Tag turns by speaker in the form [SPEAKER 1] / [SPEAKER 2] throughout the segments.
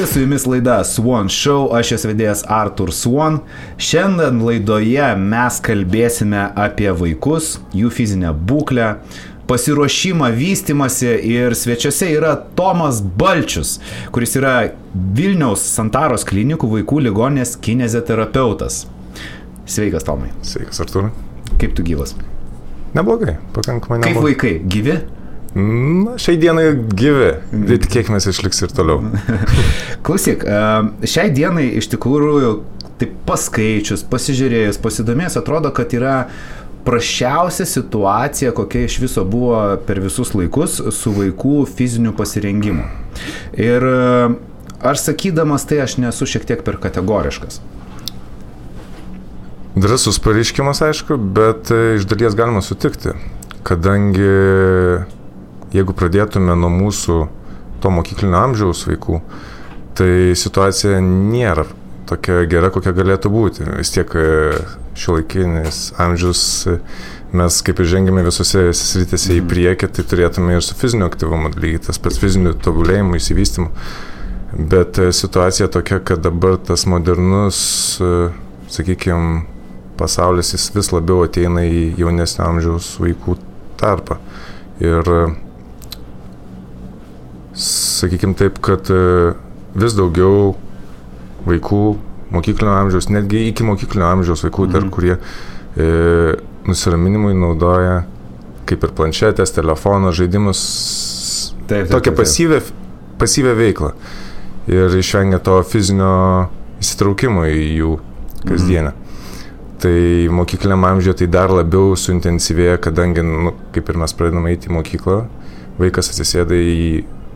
[SPEAKER 1] visi, su jumis laida Swan Show, aš esu vedėjas Artur Swan. Šiandien laidoje mes kalbėsime apie vaikus, jų fizinę būklę, pasiruošimą, vystimasi ir svečiuose yra Tomas Balčius, kuris yra Vilniaus Santaros klinikų vaikų ligonės kinezoterapeutas. Sveikas, Tomai.
[SPEAKER 2] Sveikas, Arturai.
[SPEAKER 1] Kaip tu gyvas?
[SPEAKER 2] Neblogai, pakankamai neblogai.
[SPEAKER 1] Kaip vaikai? Gyvi?
[SPEAKER 2] Na, šiai dienai gyvi, tai tikėkime išliks ir toliau.
[SPEAKER 1] Klausyk, šiai dienai iš tikrųjų, taip paskaičius, pasižiūrėjus, pasidomėjus, atrodo, kad yra prašiausia situacija, kokia iš viso buvo per visus laikus su vaikų fiziniu pasirengimu. Ir aš sakydamas tai aš nesu šiek tiek per kategoriškas.
[SPEAKER 2] Drasus pareiškimas, aišku, bet iš dalies galima sutikti, kadangi jeigu pradėtume nuo mūsų to mokyklinio amžiaus vaikų, tai situacija nėra tokia gera, kokia galėtų būti. Vis tiek e, šiuolaikinis amžius mes kaip ir žengėme visose sritėse į mhm. priekį, tai turėtume ir su fiziniu aktyvumu lygiai tas pats fiziniu tobulėjimu, įsivystymu. Bet e, situacija tokia, kad dabar tas modernus, e, sakykime, pasaulis jis vis labiau ateina į jaunesnio amžiaus vaikų tarpą. Ir sakykime taip, kad e, vis daugiau vaikų mokyklinio amžiaus, netgi iki mokyklinio amžiaus vaikų, mm. dar mhm. kurie e, nusiraminimui naudoja kaip ir planšetės, telefono, žaidimus, taip, taip, tokią pasyvę, pasyvę veiklą ir išvengia to fizinio įsitraukimo į jų kasdienę. Mm. Tai mokykliniam amžiuje tai dar labiau suintensyvėja, kadangi, nu, kaip ir mes pradedame eiti į mokyklą, vaikas atsisėda į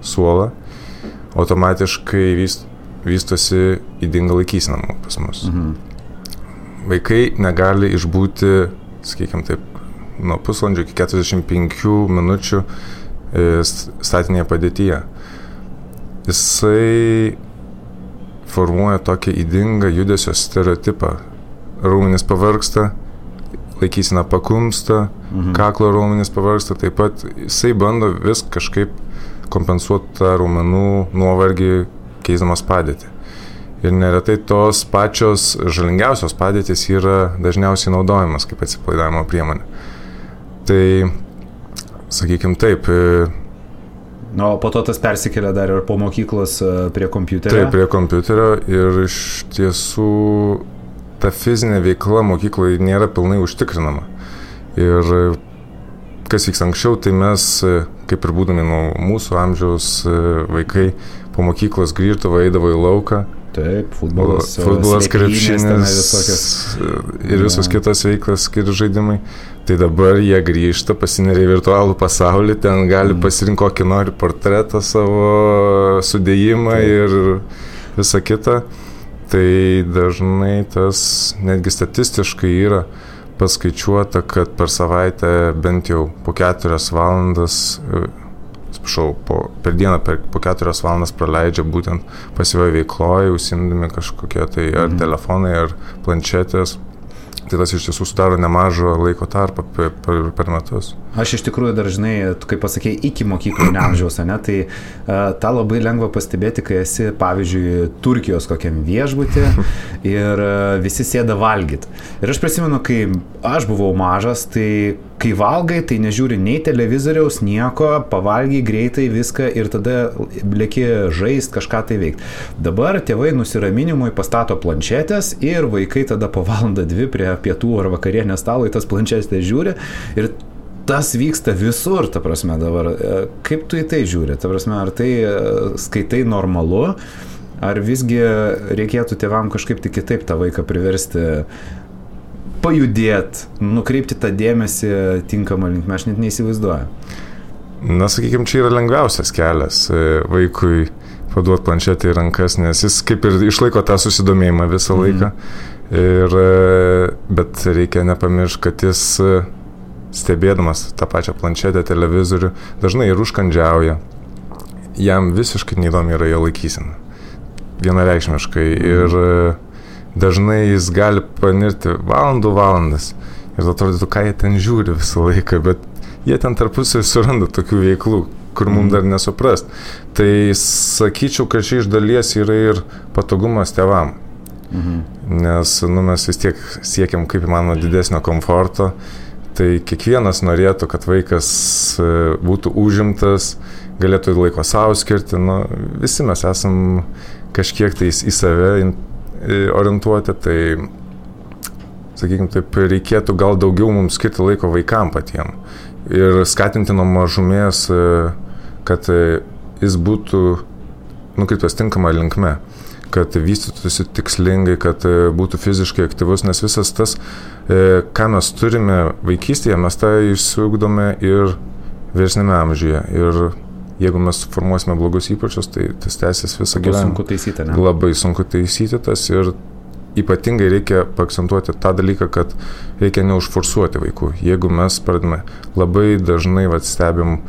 [SPEAKER 2] suolą, automatiškai vyst, vystosi įdinga laikysena pas mus. Mhm. Vaikai negali išbūti, sakykime taip, nuo pusvalandžio iki 45 minučių e, statinėje padėtyje. Jisai formuoja tokį įdingą judesio stereotipą. Raumenis pavarksta, laikysena pakumsta, mhm. kaklo raumenis pavarksta, taip pat jisai bando vis kažkaip kompensuoti tą raumenų nuovargį keisdamas padėtį. Ir neretai tos pačios žalingiausios padėtis yra dažniausiai naudojamas kaip atsipalaidavimo priemonė. Tai, sakykime taip.
[SPEAKER 1] E, Na, o po to tas persikėlė dar ir po mokyklos e, prie kompiuterio.
[SPEAKER 2] Taip, prie kompiuterio ir iš tiesų ta fizinė veikla mokykloje nėra pilnai užtikrinama. Ir kas vyks anksčiau, tai mes, e, kaip ir būdami nuo mūsų amžiaus e, vaikai, po mokyklos grįždavo, eidavo į lauką.
[SPEAKER 1] Taip, futbolas,
[SPEAKER 2] futbolas krepšinis ir visos ja. kitos veiklas, kiti žaidimai. Tai dabar jie grįžta, pasineria į virtualų pasaulį, ten gali mm. pasirinkti kokį nori portretą savo sudėjimą Taip. ir visą kitą. Tai dažnai tas netgi statistiškai yra paskaičiuota, kad per savaitę bent jau po keturias valandas, e, atsiprašau, per dieną per, po keturias valandas praleidžia būtent pasyvioje veikloje, užsimdami kažkokie tai ar mhm. telefonai, ar planšetės. Tai tas iš tiesų sudaro nemažą laiko tarpą per, per, per metus.
[SPEAKER 1] Aš iš tikrųjų dar žinai, kaip pasakėjai, iki mokyklinio amžiaus, ne, tai uh, tą labai lengva pastebėti, kai esi, pavyzdžiui, Turkijos kokiam viešbutį ir uh, visi sėda valgyti. Ir aš prisimenu, kai aš buvau mažas, tai kai valgai, tai nežiūri nei televizoriaus, nieko, pavalgy greitai viską ir tada lėki žaist, kažką tai veikti. Dabar tėvai nusiraminimui pastato planšetės ir vaikai tada po valandą dvi prie pietų ar vakarienės stalo į tas planšetės žiūri ir tas vyksta visur, ta prasme dabar. E, kaip tu į tai žiūri? Ta prasme, ar tai e, skaitai normalu, ar visgi reikėtų tėvam kažkaip tik kitaip tą vaiką priversti pajudėti, nukreipti tą dėmesį tinkamą linkmę, aš net neįsivaizduoju.
[SPEAKER 2] Na, sakykime, čia yra lengviausias kelias e, vaikui paduoti planšetę į rankas, nes jis kaip ir išlaiko tą susidomėjimą visą mhm. laiką. Mm. Ir, bet reikia nepamiršti, kad jis stebėdamas tą pačią planšetę, televizorių, dažnai ir užkandžiauja. Jam visiškai neįdomi yra jo laikysena. Vienareikšmiškai. Ir e, dažnai jis gali panirti valandų valandas. Ir atrodytų, ką jie ten žiūri visą laiką, bet jie ten tarpusai suranda tokių veiklų, kur mums dar nesuprast. Tai sakyčiau, kad čia iš dalies yra ir patogumas tevam. Mhm. Nes nu, mes vis tiek siekiam kaip įmanoma didesnio komforto. Tai kiekvienas norėtų, kad vaikas e, būtų užimtas, galėtų laiko savo skirti. Nu, visi mes esam kažkiek tais į save orientuoti, tai, sakykime, taip reikėtų gal daugiau mums skirti laiko vaikam patiem. Ir skatinti nuo mažumės, e, kad e, jis būtų nukreiptas tinkama linkme kad vystytųsi tikslingai, kad e, būtų fiziškai aktyvus, nes visas tas, e, ką mes turime vaikystėje, mes tą išsiugdome ir vyresnėme amžiuje. Ir jeigu mes formuosime blogus įpročius, tai tas tęsis visą gyvenimą.
[SPEAKER 1] Sunku taisyti, ne?
[SPEAKER 2] Labai sunku taisyti tas ir ypatingai reikia pakcentuoti tą dalyką, kad reikia neužforsuoti vaikų. Jeigu mes pradame labai dažnai vat, stebim,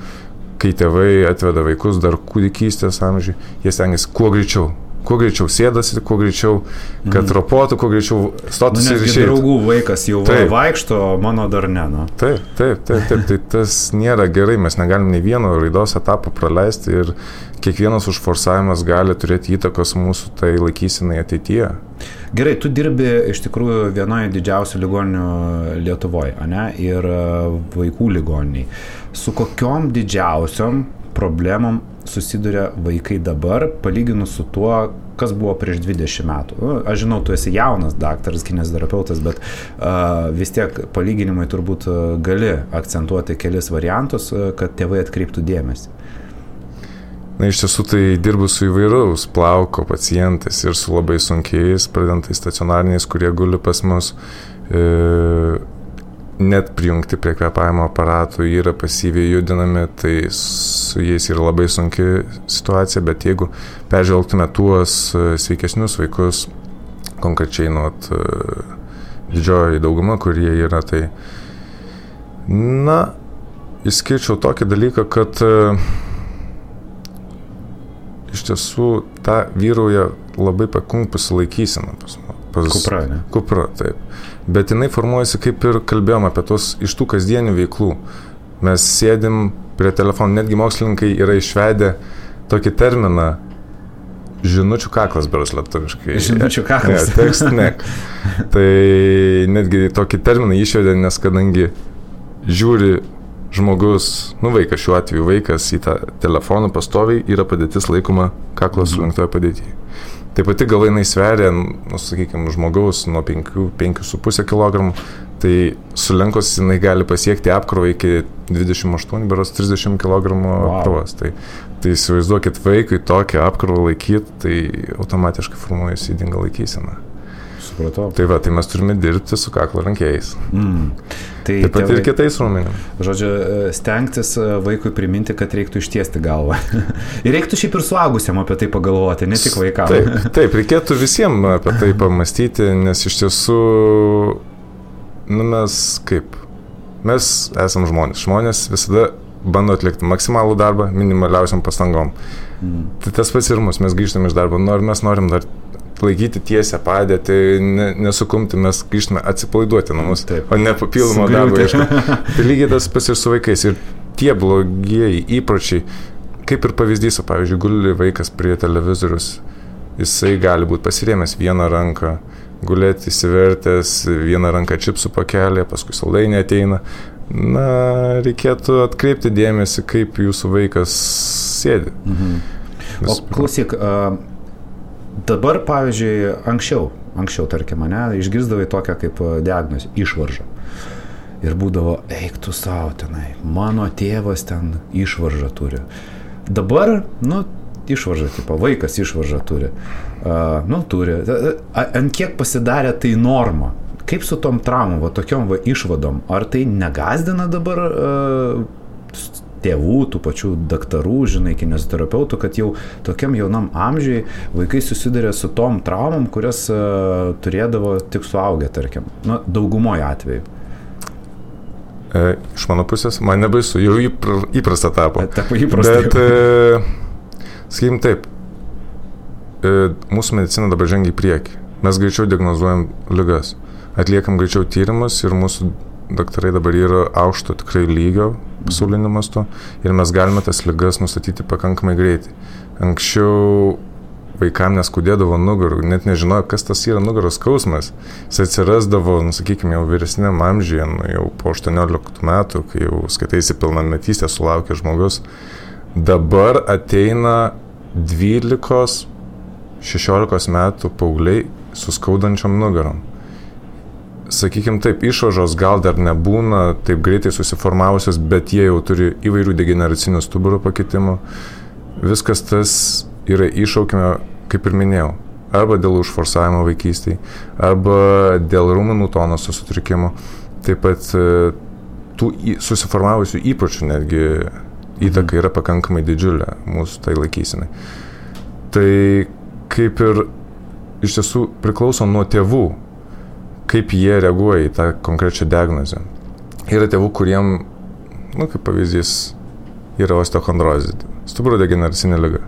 [SPEAKER 2] kai tėvai atveda vaikus dar kūdikystės amžiui, jie stengiasi kuo greičiau, kuo greičiau sėdasi, kuo greičiau, kad mm. ropotų, kuo greičiau stotųsi
[SPEAKER 1] nu, ir išėjtų. Draugų vaikas jau taip. vaikšto, mano dar ne. Nu.
[SPEAKER 2] Taip, taip, taip, taip, tai tas nėra gerai, mes negalim nei vieno raidos etapo praleisti ir kiekvienas užforsavimas gali turėti įtakos mūsų tai laikysinai ateityje.
[SPEAKER 1] Gerai, tu dirbi iš tikrųjų vienoje didžiausių ligoninių Lietuvoje, ne? Ir e, vaikų ligoniniai. Su kokiom didžiausiom problemom susiduria vaikai dabar, palyginus su tuo, kas buvo prieš 20 metų. Nu, aš žinau, tu esi jaunas daktaras, kinesioterapeutas, bet uh, vis tiek palyginimai turbūt gali akcentuoti kelis variantus, kad tėvai atkreiptų dėmesį.
[SPEAKER 2] Na, iš tiesų tai dirbu su įvairaus plauko pacientais ir su labai sunkiais, pradedantais stacionariniais, kurie guli pas mus. E, net prijungti prie kvepavimo aparatų yra pasyviai judinami, tai su jais yra labai sunki situacija, bet jeigu peržvelgtume tuos e, sveikesnius vaikus, konkrečiai nuot e, didžioji dauguma, kurie yra, tai na, išskirčiau tokį dalyką, kad e, iš tiesų ta vyrauja labai pakumpusi laikysena pas mus.
[SPEAKER 1] Kupra, ne?
[SPEAKER 2] Kupra, taip bet jinai formuojasi kaip ir kalbėjom apie tos iš tų kasdienių veiklų. Mes sėdim prie telefonų, netgi mokslininkai yra išvedę tokį terminą žinučių kaklas, beras lietuviškai.
[SPEAKER 1] Žinučių kaklas.
[SPEAKER 2] Ne, text neck. tai netgi tokį terminą išvedė, nes kadangi žiūri žmogus, nu vaikas šiuo atveju, vaikas į tą telefoną pastoviai yra padėtis laikoma kaklas mhm. surinktoje padėtyje. Tai pati galai jinai sveria, nu, sakykime, žmogaus nuo 5,5 kg, tai sulenkus jinai gali pasiekti apkrovą iki 28 beros 30 kg wow. apkrovas. Tai, tai įsivaizduokit vaikui tokią apkrovą laikyti, tai automatiškai formuojasi įdinga laikysena.
[SPEAKER 1] Supratau.
[SPEAKER 2] Tai va, tai mes turime dirbti su kaklo rankėjais. Mm.
[SPEAKER 1] Tai
[SPEAKER 2] Taip pat tėvai, ir kitais raumenim.
[SPEAKER 1] Žodžiu, stengtis e, vaikui priminti, kad reiktų ištiesti galvą. ir reiktų šiaip ir suaugusiam apie tai pagalvoti, ne tik vaikams.
[SPEAKER 2] Taip, taip, reikėtų visiems apie tai pamastyti, nes iš tiesų, nu mes kaip, mes esam žmonės. Žmonės visada bando atlikti maksimalų darbą minimaliausiam pastangom. Mm. Tai tas pats ir mus, mes grįžtame iš darbo, nu, ar mes norim dar laikyti tiesią padėtį, ne, nesukumti, mes grįžtame atsipalaiduoti namus, Taip. o ne papildomo darbo ieškoti. Tai lygiai tas pas ir su vaikais. Ir tie blogieji įpročiai, kaip ir pavyzdys, pavyzdžiui, guli vaikas prie televizorius, jisai gali būti pasirėmęs vieną ranką, gulėti įsivertęs, vieną ranką čipsų pakelė, paskui saldainė ateina. Na, reikėtų atkreipti dėmesį, kaip jūsų vaikas sėdi. Mhm.
[SPEAKER 1] O klausyk, uh, Dabar, pavyzdžiui, anksčiau, anksčiau, tarkim, mane išgirdavai tokią kaip e, diagnozę - išvarža. Ir būdavo, eik tu savo tenai, mano tėvas ten išvaržą turi. Dabar, nu, išvaržą, tipo, vaikas išvaržą turi. Uh, nu, turi. Ant kiek pasidarė tai norma? Kaip su tom traumom, va tokiom va išvadom? Ar tai negazdina dabar uh, tėvų, tų pačių daktarų, žinai, kinesioterapeutų, kad jau tokiam jaunam amžiui vaikai susiduria su tom traumom, kurias uh, turėdavo tik suaugę, tarkim. Na, daugumoje atveju.
[SPEAKER 2] E, iš mano pusės, man nebaisu, jau įpr, įprasta tapo.
[SPEAKER 1] Tapo įprasta.
[SPEAKER 2] Bet, e, sakykim taip, e, mūsų medicina dabar žengia į priekį. Mes greičiau diagnozuojam lygas, atliekam greičiau tyrimus ir mūsų daktarai dabar yra aukšto tikrai lygio pasauliniu mastu ir mes galime tas lygas nustatyti pakankamai greitai. Anksčiau vaikam neskudėdavo nugarų, net nežinojo, kas tas yra nugaros skausmas. Jis atsirasdavo, nu, sakykime, jau vyresniam amžiuje, nu, jau po 18 metų, kai jau skaitaisi pilnametystę sulaukė žmogus. Dabar ateina 12-16 metų paaugliai su skaudančiom nugarom. Sakykime taip, išvažos gal dar nebūna taip greitai susiformavusios, bet jie jau turi įvairių degeneracinių stuburo pakitimų. Viskas tas yra iššaukime, kaip ir minėjau, arba dėl užforsavimo vaikystėje, arba dėl rūmenų tonos sutrikimo. Taip pat e, tų susiformavusių įpročių netgi įtaka yra pakankamai didžiulė mūsų tai laikysinai. Tai kaip ir iš tiesų priklauso nuo tėvų, kaip jie reaguoja į tą konkrečią diagnozę. Yra tėvų, kuriem, nu, kaip pavyzdys, yra osteochondrozė, stuburo degeneracinė lyga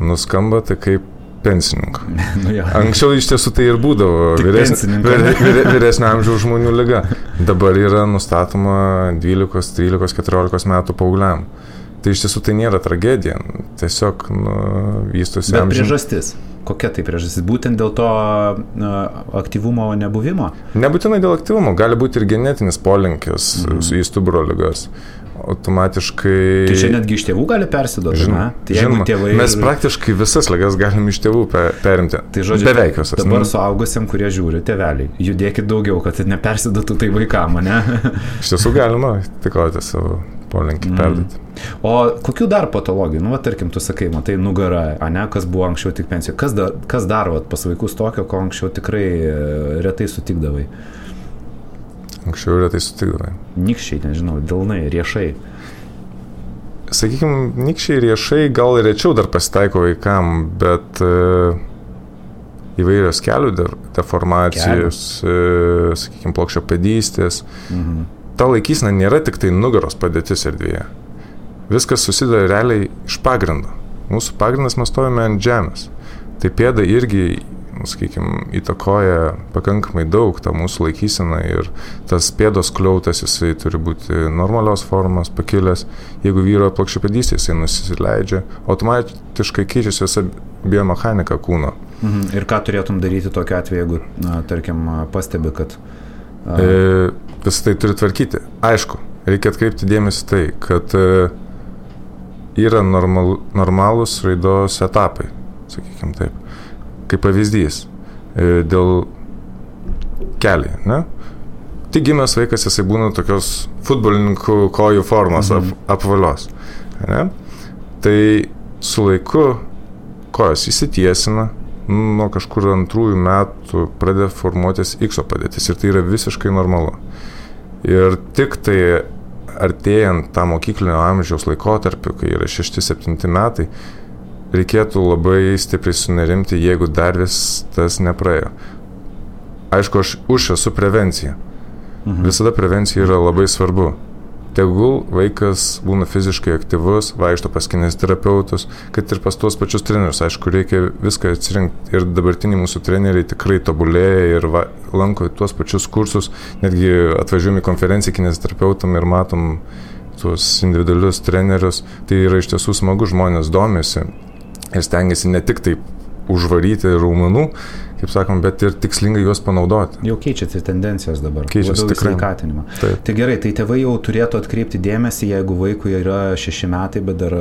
[SPEAKER 2] nuskamba tai kaip pensininko. nu, ja. Anksčiau iš tiesų tai ir būdavo vyresnio, vyre, vyresnio amžiaus žmonių lyga. Dabar yra nustatoma 12, 13, 14 metų paaugliam. Tai iš tiesų tai nėra tragedija, tiesiog nu, vystosi
[SPEAKER 1] amžius. Priežastis. Kokia tai priežastis? Būtent dėl to aktyvumo nebuvimo?
[SPEAKER 2] Nebūtinai dėl aktyvumo, gali būti ir genetinis polinkis mm. į stuburo lygas automatiškai.
[SPEAKER 1] Tai čia netgi iš tėvų gali persiduoti. Žinoma, tai žinoma
[SPEAKER 2] tėvai... mes praktiškai visas lygas galim iš tėvų perimti.
[SPEAKER 1] Tai žodžiu, beveik visas. Dabar nu. suaugusiam, kurie žiūri, tėveliai, judėkit daugiau, kad nepersiduotų tai vaikam, ne?
[SPEAKER 2] iš tiesų galima tikoti savo polinkį mm. perduoti.
[SPEAKER 1] O kokių dar patologijų, nu, va, tarkim, tu sakai, matai, nugara, ne, kas buvo anksčiau tik pensijų, kas dar, kas dar va, pas vaikus tokio, ko anksčiau tikrai e, retai sutikdavai?
[SPEAKER 2] Anksčiau retai sutikdavai.
[SPEAKER 1] Nikščiai, nežinau, dilnai, riešai.
[SPEAKER 2] Sakykime, nikščiai riešai gal rečiau dar pasitaiko vaikam, bet e, įvairios kelių deformacijos, e, sakykime, plokščio pedystės. Mhm. Ta laikysena nėra tik tai nugaros padėtis erdvėje. Viskas susideda realiai iš pagrindo. Mūsų pagrindas mes stovime ant žemės. Tai pėda irgi Nu, sakykime, įtakoja pakankamai daug tą mūsų laikyseną ir tas pėdos kliautas jisai turi būti normalios formos, pakilęs. Jeigu vyro plokščiapėdystė, jisai nusileidžia, automatiškai keičiasi visa biomechanika kūno.
[SPEAKER 1] Mhm. Ir ką turėtum daryti tokiu atveju, jeigu, na, tarkim, pastebi, kad...
[SPEAKER 2] A... E, visą tai turi tvarkyti. Aišku, reikia atkreipti dėmesį tai, kad e, yra normal, normalūs raidos etapai, sakykime taip kaip pavyzdys, e, dėl keliai, ne? Tik gimęs vaikas jisai būna tokios futbolininkų kojų formos mhm. ap, apvalios. Ne? Tai su laiku kojos įsitiesina, nuo kažkur antrųjų metų pradeda formuotis X padėtis ir tai yra visiškai normalu. Ir tik tai artėjant tą mokyklinio amžiaus laikotarpiu, kai yra 6-7 metai, reikėtų labai stipriai sunerimti, jeigu dar vis tas nepraėjo. Aišku, aš už esu prevenciją. Mhm. Visada prevencija yra labai svarbu. Tegul vaikas būna fiziškai aktyvus, vaikšto pas kinesterapeutus, kad ir pas tuos pačius trenerius. Aišku, reikia viską atsirinkti. Ir dabartiniai mūsų treneriai tikrai tobulėja ir va, lanko tuos pačius kursus. Netgi atvažiuojame į konferenciją kinesterapeutam ir matom tuos individualius trenerius. Tai yra iš tiesų smagu, žmonės domisi ir stengiasi ne tik taip užvaryti raumenų, kaip sakom, bet ir tikslingai juos panaudoti.
[SPEAKER 1] Jau keičiasi tendencijos dabar.
[SPEAKER 2] Keičiasi tikrai.
[SPEAKER 1] Sveikatinimą. Tai gerai, tai tėvai jau turėtų atkreipti dėmesį, jeigu vaikui yra šeši metai, bet dar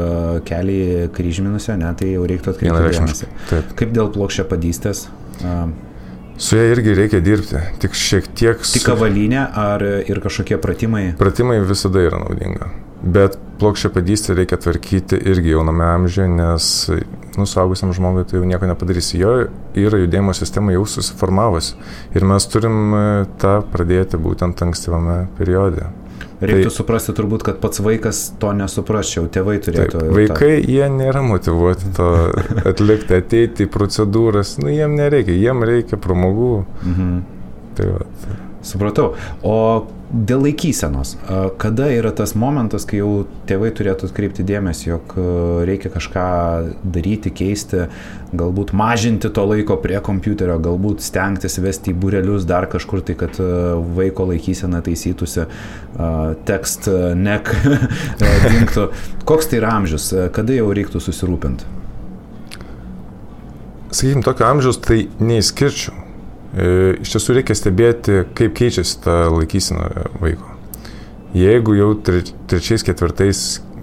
[SPEAKER 1] keliai kryžminusio, ne, tai jau reiktų atkreipti dėmesį. Taip. Kaip dėl plokščio padystės?
[SPEAKER 2] Su ja irgi reikia dirbti, tik šiek tiek.
[SPEAKER 1] Su... Tik kavalinė ar ir kažkokie pratimai?
[SPEAKER 2] Pratimai visada yra naudinga. Bet plokščią padystę reikia tvarkyti irgi jauname amžiuje, nes nusaugusiam žmogui tai jau nieko nepadarysi. Jo yra judėjimo sistema jau susiformavusi ir mes turim e, tą pradėti būtent ankstyvame periode.
[SPEAKER 1] Reiktų tai, suprasti turbūt, kad pats vaikas to nesuprasčiau, tėvai turėtų.
[SPEAKER 2] Taip, vaikai, tą... jie nėra motivuoti to atlikti, ateiti į procedūras, nu jiem nereikia, jiem reikia pramogų. Mhm.
[SPEAKER 1] Tai va. Supratau. O dėl laikysenos, kada yra tas momentas, kai jau tėvai turėtų atkreipti dėmesį, jog reikia kažką daryti, keisti, galbūt mažinti to laiko prie kompiuterio, galbūt stengtis vesti į burelius dar kažkur tai, kad vaiko laikysena taisytųsi, tekst nek dinktų. Koks tai yra amžius, kada jau reiktų susirūpinti?
[SPEAKER 2] Sakykime, tokio amžiaus tai neįskirčiau iš tiesų reikia stebėti, kaip keičiasi ta laikysena vaiko. Jeigu jau trečiais, ketvirtais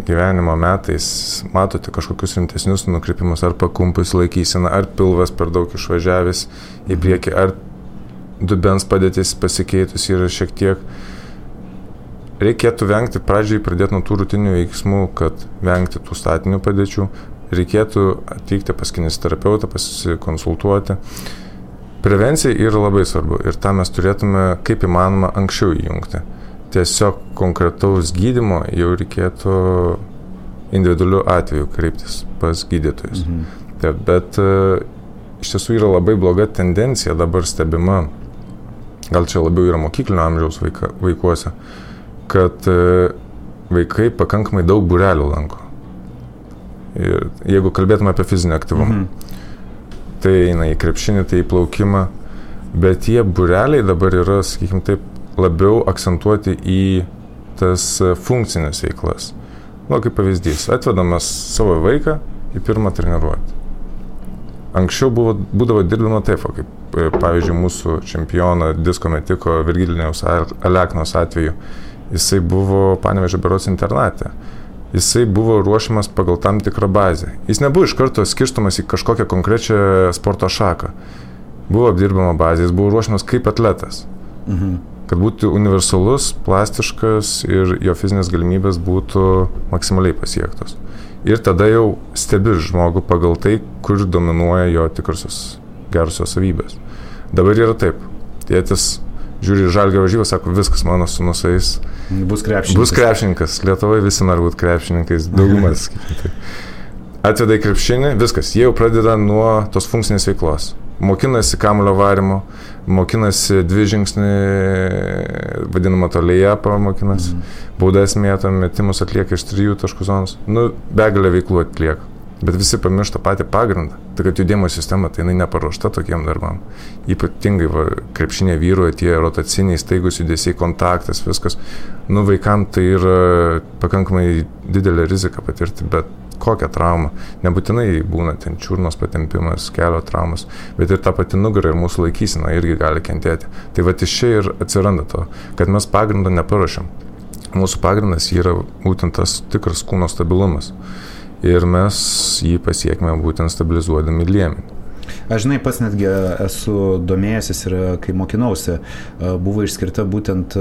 [SPEAKER 2] gyvenimo metais matote kažkokius rimtesnius nukrypimus, ar pakumpus laikysena, ar pilvas per daug išvažiavęs į priekį, ar dubens padėtis pasikeitus yra šiek tiek, reikėtų vengti pradžiai pradėti nuo tų rutinių veiksmų, kad vengti tų statinių padėčių, reikėtų atvykti pas kinesterapeutą, pasikonsultuoti. Prevencija yra labai svarbu ir tą mes turėtume kaip įmanoma anksčiau įjungti. Tiesiog konkretaus gydimo jau reikėtų individualiu atveju kreiptis pas gydytojus. Mhm. Taip, bet uh, iš tiesų yra labai bloga tendencija dabar stebima, gal čia labiau yra mokyklinio amžiaus vaika, vaikuose, kad uh, vaikai pakankamai daug burelių lanko. Ir jeigu kalbėtume apie fizinį aktyvumą. Mhm tai eina į krepšinį, tai į plaukimą, bet tie bureliai dabar yra, sakykime taip, labiau akcentuoti į tas funkcinės veiklas. Nu, kaip pavyzdys, atvedamas savo vaiką į pirmą treniruotę. Anksčiau buvo, būdavo dirbama taip, kaip e, pavyzdžiui mūsų čempiono disko metiko Virgiliniaus Aleknos atveju. Jisai buvo Panevežė Beros internate jisai buvo ruošiamas pagal tam tikrą bazę. Jis nebuvo iš karto skirstomas į kažkokią konkrečią sporto šaką. Buvo apdirbama bazė, jis buvo ruošiamas kaip atletas. Mhm. Kad būtų universalus, plastiškas ir jo fizinės galimybės būtų maksimaliai pasiektos. Ir tada jau stebi žmogų pagal tai, kur dominuoja jo tikrusios gerosios savybės. Dabar yra taip. Tėtis žiūri žalgio varžybą, sako, viskas mano sunusais.
[SPEAKER 1] Bus krepšininkas.
[SPEAKER 2] Bus krepšininkas. Lietuvoje visi nori būti krepšininkais, daugumas. tai. Atveda į krepšinį, viskas, jie jau pradeda nuo tos funkcinės veiklos. Mokinasi kamulio varimo, mokinasi dvi žingsnį, vadinamą tolėje pamokinasi, mm. baudas mėta, metimus atlieka iš trijų taškų zonos, nu, begalę veiklų atlieka. Bet visi pamiršta patį pagrindą. Tai kad judėjimo sistema, tai jinai neparuošta tokiem darbam. Ypatingai va, krepšinė vyruoja tie rotaciniai, staigus judesiai, kontaktas, viskas. Nu, vaikam tai yra pakankamai didelė rizika patirti, bet kokią traumą. Nebūtinai būna ten čiurnos patempimas, kelio traumas, bet ir ta pati nugara ir mūsų laikysena irgi gali kentėti. Tai va iš čia ir atsiranda to, kad mes pagrindo neparuošiam. Mūsų pagrindas yra būtent tas tikras kūno stabilumas ir mes jį pasiekime būtent stabilizuodami liemenį.
[SPEAKER 1] Aš žinai, pats netgi esu domėjęsis ir kai mokinausi, buvo išskirta būtent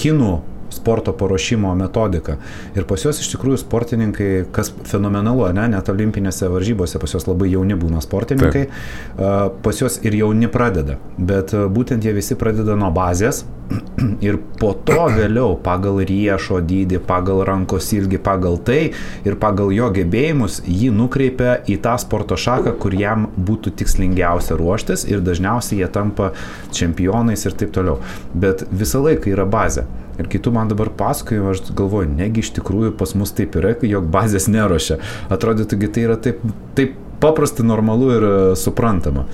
[SPEAKER 1] kinų sporto paruošimo metodika. Ir pas juos iš tikrųjų sportininkai, kas fenomenalu, ne, net olimpinėse varžybose pas juos labai jauni būna sportininkai, Taip. pas juos ir jauni pradeda, bet būtent jie visi pradeda nuo bazės ir po to vėliau pagal riešo dydį, pagal rankos ilgį, pagal tai ir pagal jo gebėjimus jį nukreipia į tą sporto šaką, kur jam būtų tikslingiausia ruoštis ir dažniausiai jie tampa čempionais ir taip toliau. Bet visą laiką yra bazė. Ir kai tu man dabar pasakoji, aš galvoju, negi iš tikrųjų pas mus taip yra, jog bazės nerošia. Atrodytų, tai yra taip, taip paprasta, normalu ir e, suprantama.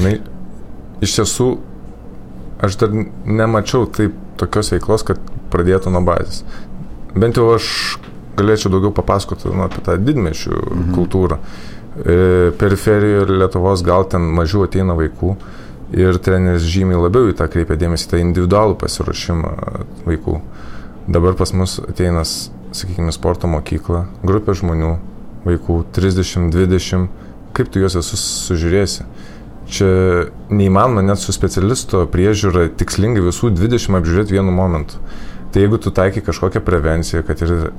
[SPEAKER 2] Na, iš tiesų, aš dar nemačiau taip tokios veiklos, kad pradėtų nuo bazės. Bent jau aš galėčiau daugiau papasakoti nu, apie tą didmešių mhm. kultūrą. E, periferijoje Lietuvos gal ten mažiau ateina vaikų. E, ir treneris žymiai labiau į tą kreipia dėmesį, tą individualų pasiruošimą vaikų. Dabar pas mus ateina, sakykime, sporto mokykla, grupė žmonių, vaikų 30-20, kaip tu juos visus sužiūrėsi. Čia neįmanoma net su specialisto priežiūra tikslingai visų 20 apžiūrėti vienu momentu. Tai jeigu tu taikai kažkokią prevenciją, kad ir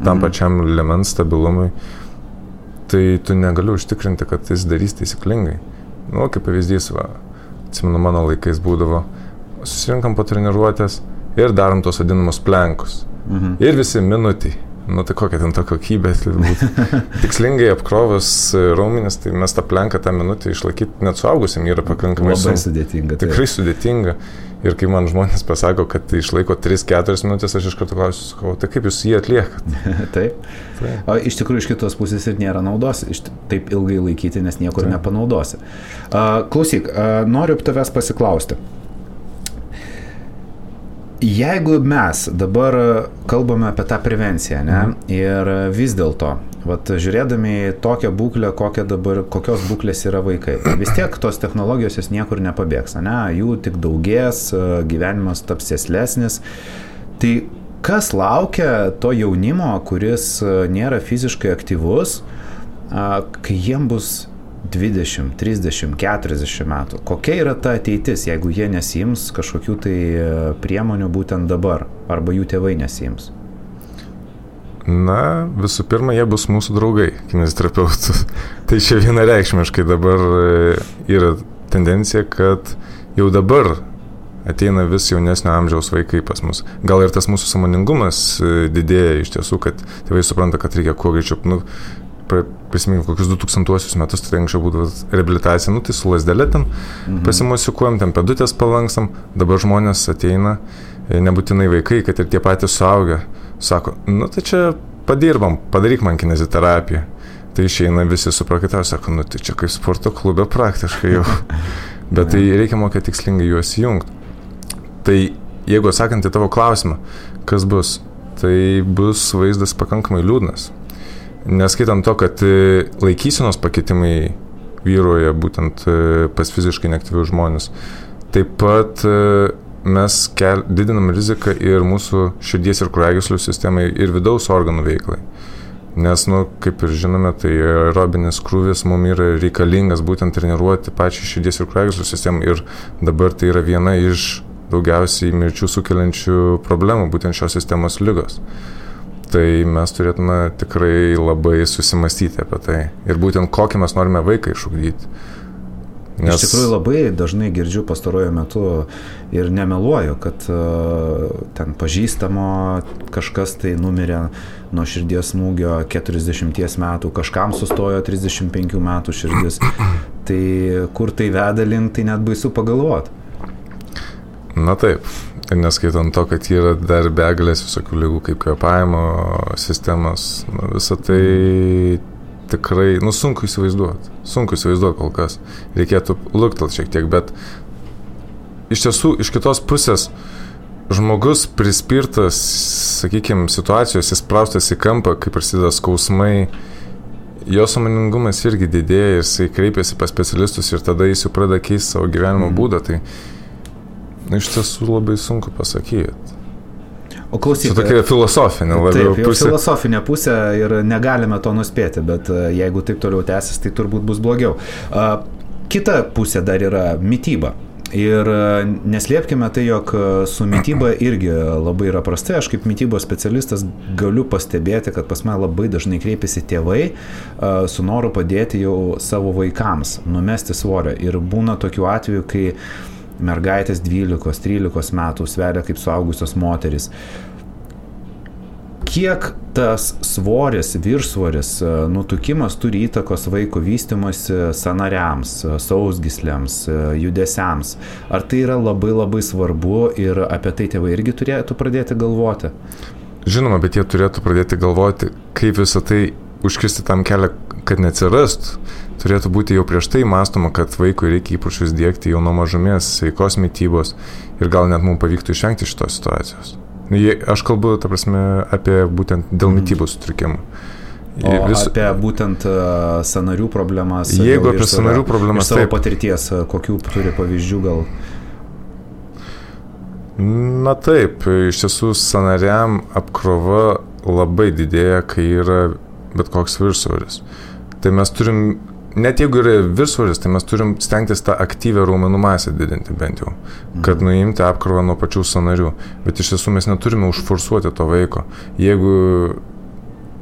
[SPEAKER 2] tam mhm. pačiam lemens stabilumui, tai tu negali užtikrinti, kad jis darys taisyklingai. Nu, kaip pavyzdys, va, atsimenu, mano laikais būdavo, susirinkam po treniruotės ir darom tos vadinamus plenkus. Mhm. Ir visi minutį. Nu tai kokia ten ta kokybė. Tikslingai apkrovus raumenis, tai mes tą plenką tą minutę išlaikyti net suaugusiam yra pakankamai
[SPEAKER 1] sudėtinga.
[SPEAKER 2] Tikrai sudėtinga. Ir kai man žmonės pasako, kad tai išlaiko 3-4 minutės, aš iš karto klausiu, sakau, tai kaip jūs jį atliekat?
[SPEAKER 1] taip. taip. O iš tikrųjų iš kitos pusės ir nėra naudos taip ilgai laikyti, nes niekur taip. nepanaudosi. Uh, klausyk, uh, noriu tavęs pasiklausti. Jeigu mes dabar kalbame apie tą prevenciją, ne, mhm. ir vis dėlto Vat žiūrėdami į tokią būklę, dabar, kokios būklės yra vaikai, vis tiek tos technologijos jos niekur nepabėgs, ne? jų tik daugės, gyvenimas taps sėslesnis. Tai kas laukia to jaunimo, kuris nėra fiziškai aktyvus, kai jiem bus 20, 30, 40 metų. Kokia yra ta ateitis, jeigu jie nesims kažkokių tai priemonių būtent dabar, arba jų tėvai nesims?
[SPEAKER 2] Na, visų pirma, jie bus mūsų draugai, kineziterapeutų. tai čia vienareikšmiškai dabar e, yra tendencija, kad jau dabar ateina vis jaunesnio amžiaus vaikai pas mus. Gal ir tas mūsų samoningumas e, didėja iš tiesų, kad tėvai supranta, kad reikia kuo greičiau, nu, prisiminkime, kokius 2000 metus, tai anksčiau būdavo reabilitacija, nu tai su lasdelė ten mhm. pasimosikuojam, ten pedutės palanksam, dabar žmonės ateina, e, nebūtinai vaikai, kad ir tie patys suaugę Sako, nu tai čia padirbam, padaryk man kineziterapiją. Tai išeina visi suprakitą, sako, nu tai čia kaip sporto klube praktiškai jau. Bet tai reikia mokėti tikslingai juos įjungti. Tai jeigu atsakant į tavo klausimą, kas bus, tai bus vaizdas pakankamai liūdnas. Neskaitant to, kad e, laikysenos pakitimai vyruoja būtent e, pas fiziškai neaktyvius žmonės. Taip pat e, mes kel, didinam riziką ir mūsų širdies ir kraujagyslių sistemai ir vidaus organų veiklai. Nes, nu, kaip ir žinome, tai aerobinis krūvis mums yra reikalingas būtent treniruoti pačią širdies ir kraujagyslių sistemą ir dabar tai yra viena iš daugiausiai mirčių sukeliančių problemų, būtent šios sistemos lygos. Tai mes turėtume tikrai labai susimastyti apie tai ir būtent kokį mes norime vaiką išugdyti.
[SPEAKER 1] Nes... Iš tikrųjų labai dažnai girdžiu pastaruoju metu ir nemeluoju, kad uh, ten pažįstamo kažkas tai numirė nuo širdies smūgio 40 metų, kažkam sustojo 35 metų širdis. Tai kur tai veda link, tai net baisu pagalvoti.
[SPEAKER 2] Na taip, neskaitant to, kad yra dar begalės visokių lygų kaip kvepavimo sistemas, nu, visą tai tikrai, nu, sunku įsivaizduoti. Sunku įsivaizduoti kol kas. Reikėtų luktel šiek tiek, bet iš tiesų, iš kitos pusės, žmogus prispirtas, sakykime, situacijos, įspraustas į kampą, kai prasideda skausmai, jo samoningumas irgi didėja, jisai kreipiasi pas specialistus ir tada jis jau pradeda keisti savo gyvenimo mm. būdą. Tai nu, iš tiesų labai sunku pasakyti.
[SPEAKER 1] O klausyk.
[SPEAKER 2] Čia tokia filosofinė labiau
[SPEAKER 1] taip, pusė. Filosofinė pusė ir negalime to nuspėti, bet e, jeigu taip toliau tęsis, tai turbūt bus blogiau. Kita pusė dar yra mytyba. Ir e, neslėpkime tai, jog e, su mytyba irgi labai yra prastai. Aš kaip mytybos specialistas galiu pastebėti, kad pas mane labai dažnai kreipiasi tėvai su noru padėti jau savo vaikams numesti svorio. Ir būna tokių atvejų, kai mergaitės 12-13 metų sveria kaip suaugusios moteris. Kiek tas svoris, viršsvoris, nutukimas turi įtakos vaiko vystimosi sanariams, sausgislėms, judesiams? Ar tai yra labai labai svarbu ir apie tai tėvai irgi turėtų pradėti galvoti?
[SPEAKER 2] Žinoma, bet jie turėtų pradėti galvoti, kaip visą tai užkirsti tam kelią, kad neatsirastų turėtų būti jau prieš tai mąstoma, kad vaikui reikia įpročius dėkti jau nuo mažumės, sveikos mytybos ir gal net mums pavyktų išvengti šitos situacijos. Aš kalbu, ta prasme, apie būtent dėl mhm. mytybos sutrikimų.
[SPEAKER 1] O vis... apie būtent uh, sanarių problemas.
[SPEAKER 2] Jeigu apie sanarių problemas.
[SPEAKER 1] Savo taip. patirties, kokių turi pavyzdžių gal?
[SPEAKER 2] Na taip, iš tiesų sanariam apkrova labai didėja, kai yra bet koks viršsvoris. Tai mes turim net jeigu yra viršsvoris, tai mes turim stengtis tą aktyvę raumenų masę didinti bent jau, kad mhm. nuimti apkrovą nuo pačių sanarių. Bet iš tiesų mes neturime užforsuoti to vaiko. Jeigu,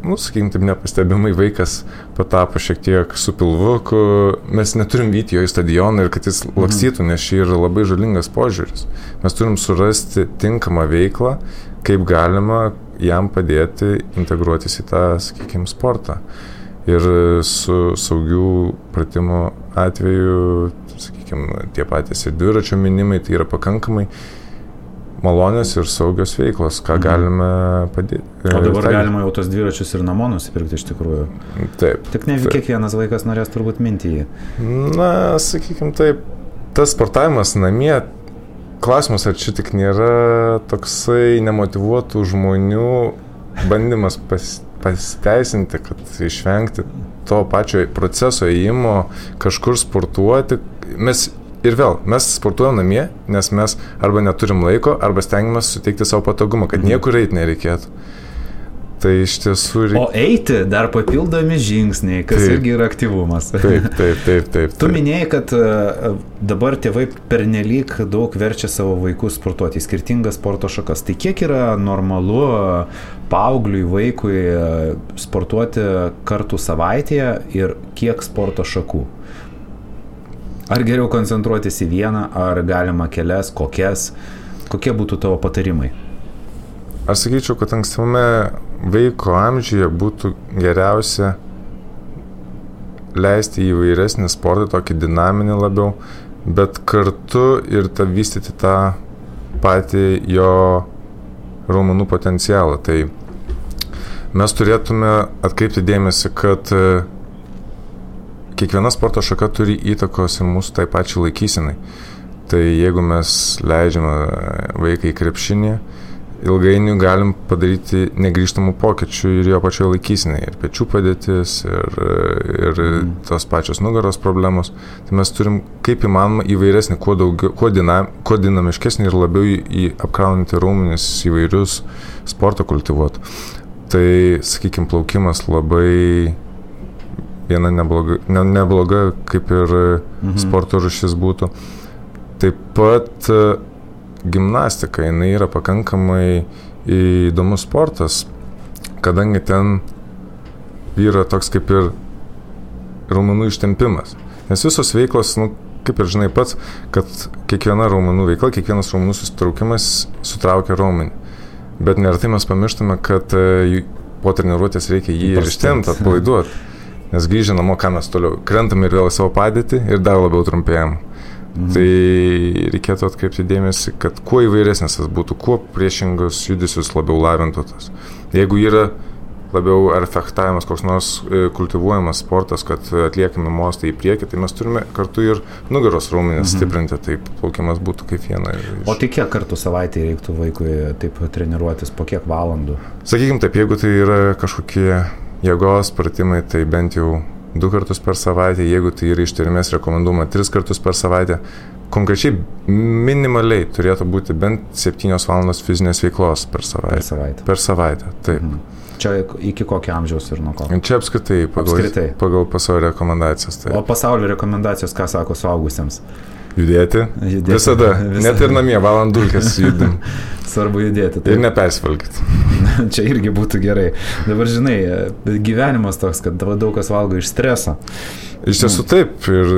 [SPEAKER 2] nu, sakykim, taip nepastebimai vaikas patapo šiek tiek su pilvuku, mes neturim vyti jo į stadioną ir kad jis mhm. lakstytų, nes šį yra labai žalingas požiūris. Mes turim surasti tinkamą veiklą, kaip galima jam padėti integruotis į tą, sakykime, sportą. Ir su saugių pratimų atveju, sakykime, tie patys ir dviračio minimai, tai yra pakankamai malonės ir saugios veiklos, ką mhm. galime padėti.
[SPEAKER 1] O dabar tai... galima jau tos dviračius ir namo nusipirkti iš tikrųjų.
[SPEAKER 2] Taip.
[SPEAKER 1] Tik ne taip. kiekvienas vaikas norės turbūt minti jį.
[SPEAKER 2] Na, sakykime taip, tas sportavimas namie, klausimas, ar čia tik nėra toksai nemotivuotų žmonių bandymas pas, pasiteisinti, kad išvengti to pačio proceso įimo, kažkur sportuoti. Mes Ir vėl, mes sportuojam namie, nes mes arba neturim laiko, arba stengiamės suteikti savo patogumą, kad mhm. niekur eiti nereikėtų. Tai iš tiesų reikia.
[SPEAKER 1] O eiti dar papildomi žingsniai, kas taip, irgi yra aktyvumas.
[SPEAKER 2] Taip, taip, taip. taip,
[SPEAKER 1] tu minėjai, kad e, dabar tėvai pernelyg daug verčia savo vaikus sportuoti į skirtingas sporto šakas. Tai kiek yra normalu paaugliui, vaikui e, sportuoti kartų savaitėje ir kiek sporto šakų? Ar geriau koncentruotis į vieną, ar galima kelias, kokias? Kokie būtų tavo patarimai?
[SPEAKER 2] Aš sakyčiau, kad ankstyvame vaiko amžiuje būtų geriausia leisti įvairesnį sportą, tokį dinaminį labiau, bet kartu ir tą vystyti tą patį jo raumenų potencialą. Tai mes turėtume atkreipti dėmesį, kad kiekviena sporto šaka turi įtakos ir mūsų tai pačiai laikysinai. Tai jeigu mes leidžiame vaikai krepšinį, ilgainiui galim padaryti negryžtamų pokyčių ir jo pačioje laikysinai. Ir pečių padėtis, ir, ir mm. tos pačios nugaros problemos. Tai mes turim kaip įmanoma įvairesnį, kuo, daugiau, kuo, dinam, kuo dinamiškesnį ir labiau į, į apkraunantį raumenis įvairius sportą kultivuoti. Tai, sakykime, plaukimas labai viena nebloga, ne, nebloga kaip ir mhm. sporto rušis būtų. Taip pat gimnastika, jinai yra pakankamai įdomus sportas, kadangi ten yra toks kaip ir raumenų ištempimas. Nes visos veiklos, nu, kaip ir žinai pats, kad kiekviena raumenų veikla, kiekvienas raumenų susitraukimas sutraukia raumenį. Bet neretai mes pamirštame, kad e, po treniruotės reikia jį ir ištempti, atpalaiduoti. Nes grįžę namo, ką mes toliau krentam ir vėl į savo padėtį ir dar labiau trumpėjam. Mhm. Tai reikėtų atkreipti dėmesį, kad kuo įvairesnis tas būtų, kuo priešingus judesius labiau lavintų tas. Jeigu yra labiau ar fechtavimas, koks nors e, kultivuojamas sportas, kad atliekame mostą į priekį, tai mes turime kartu ir nugaros raumenis mhm. stiprinti, taip plaukimas būtų kaip viena. Iš...
[SPEAKER 1] O tai kiek kartų savaitėje reiktų vaikui taip treniruotis, po kiek valandų?
[SPEAKER 2] Sakykime taip, jeigu tai yra kažkokie jėgos pratimai tai bent jau du kartus per savaitę, jeigu tai yra ištvermės rekomenduojama tris kartus per savaitę. Konkrečiai minimaliai turėtų būti bent 7 valandos fizinės veiklos per savaitę.
[SPEAKER 1] Per savaitę.
[SPEAKER 2] Per savaitę, taip. Mhm.
[SPEAKER 1] Čia iki kokio amžiaus ir nuo ko?
[SPEAKER 2] Čia apskritai pagal, apskritai. pagal pasaulio rekomendacijas.
[SPEAKER 1] Taip. O pasaulio rekomendacijos ką sako suaugusiems?
[SPEAKER 2] Judėti. judėti. Visada. Visada. Net ir namie valandulkės judim.
[SPEAKER 1] Svarbu judėti.
[SPEAKER 2] Taip. Ir nepersvalgyti.
[SPEAKER 1] Čia irgi būtų gerai. Dabar žinai, gyvenimas toks, kad daug kas valgo iš streso.
[SPEAKER 2] Iš tiesų taip, ir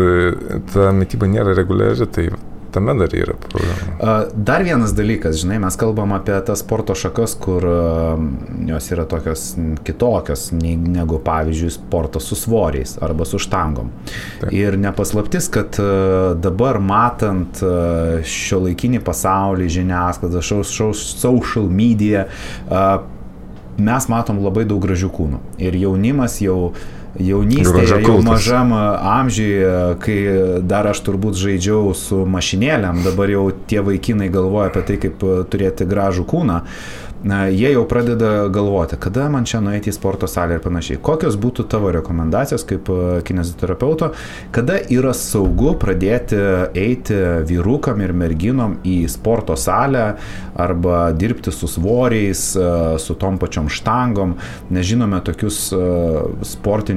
[SPEAKER 2] ta mytyba nėra reguliari, tai tame dar yra problema.
[SPEAKER 1] Dar vienas dalykas, žinai, mes kalbam apie tas sporto šakas, kur jos yra tokios kitokios negu, pavyzdžiui, sportas su svoriais arba su štangom. Taip. Ir nepaslaptis, kad dabar matant šio laikinį pasaulį, žiniasklaidą, social media, mes matom labai daug gražių kūnų. Ir jaunimas jau jaunystėje, jau mažam amžiuje, kai dar aš turbūt žaidžiau su mašinėlėm, dabar jau tie vaikinai galvoja apie tai, kaip turėti gražų kūną na, jie jau pradeda galvoti, kada man čia nueiti į sporto salę ir panašiai. Kokios būtų tavo rekomendacijos kaip e, kineziterapeuto, kada yra saugu pradėti eiti vyrukam ir merginom į sporto salę arba dirbti su svoriais, e, su tom pačiom štangom. Nežinome tokius e,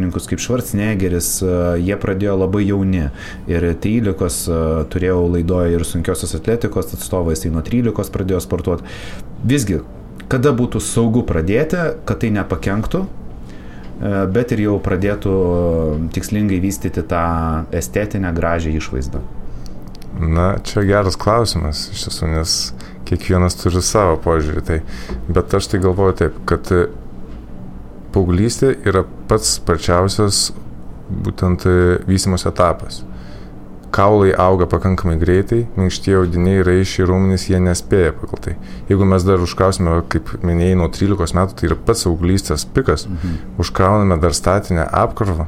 [SPEAKER 1] sportininkus kaip Švarcnegeris, jie pradėjo labai jauni ir 13 turėjau laidoje ir sunkiosios atletikos atstovais, tai nuo 13 pradėjo sportuoti. Visgi, kada būtų saugu pradėti, kad tai nepakenktų, e, bet ir jau pradėtų tikslingai vystyti tą estetinę gražią išvaizdą?
[SPEAKER 2] Na, čia geras klausimas iš tiesų, nes kiekvienas turi savo požiūrį. Tai, bet aš tai galvoju taip, kad paauglystė yra pats sparčiausias būtent vystimos etapas. Kaulai auga pakankamai greitai, minkštie audiniai, raišiai, raumenys, jie nespėja pagal tai. Jeigu mes dar užkrausime, kaip minėjai, nuo 13 metų, tai yra pats auglystės pikas, mhm. užkrauname dar statinę apkrovą,